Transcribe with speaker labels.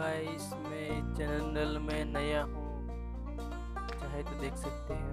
Speaker 1: Guys मैं channel में नया हूँ। चाहे तो देख सकते हैं।